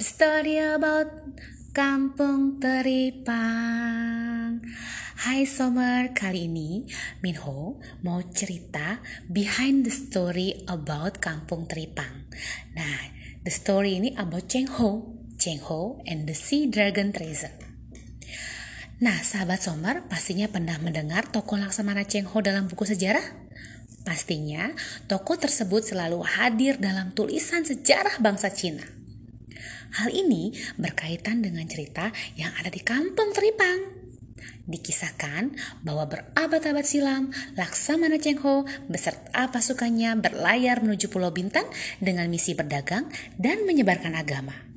Story about Kampung Teripang. Hai Summer, kali ini Minho mau cerita behind the story about Kampung Teripang. Nah, the story ini about Cheng Ho, Cheng Ho and the Sea Dragon Treasure. Nah, sahabat Somar pastinya pernah mendengar tokoh Laksamana Cheng Ho dalam buku sejarah? Pastinya, tokoh tersebut selalu hadir dalam tulisan sejarah bangsa Cina. Hal ini berkaitan dengan cerita yang ada di kampung Teripang. Dikisahkan bahwa berabad-abad silam, Laksamana Cheng Ho beserta pasukannya berlayar menuju Pulau Bintan dengan misi berdagang dan menyebarkan agama.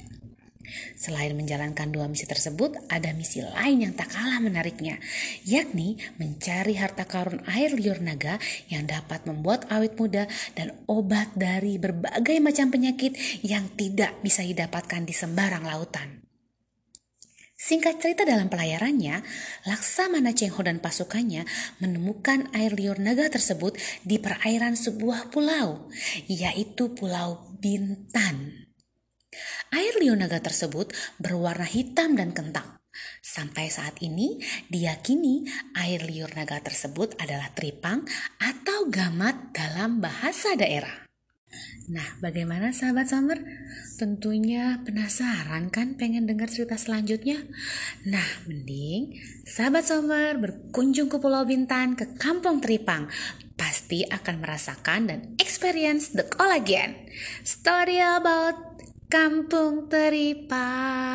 Selain menjalankan dua misi tersebut, ada misi lain yang tak kalah menariknya, yakni mencari harta karun air liur naga yang dapat membuat awet muda dan obat dari berbagai macam penyakit yang tidak bisa didapatkan di sembarang lautan. Singkat cerita dalam pelayarannya, Laksamana Cheng Ho dan pasukannya menemukan air liur naga tersebut di perairan sebuah pulau, yaitu Pulau Bintan. Air Lionaga tersebut berwarna hitam dan kental. Sampai saat ini diyakini air liur naga tersebut adalah tripang atau gamat dalam bahasa daerah. Nah, bagaimana sahabat summer? Tentunya penasaran kan pengen dengar cerita selanjutnya? Nah, mending sahabat summer berkunjung ke Pulau Bintan, ke Kampung Tripang. Pasti akan merasakan dan experience the collagen. Story about Kampung Teripang.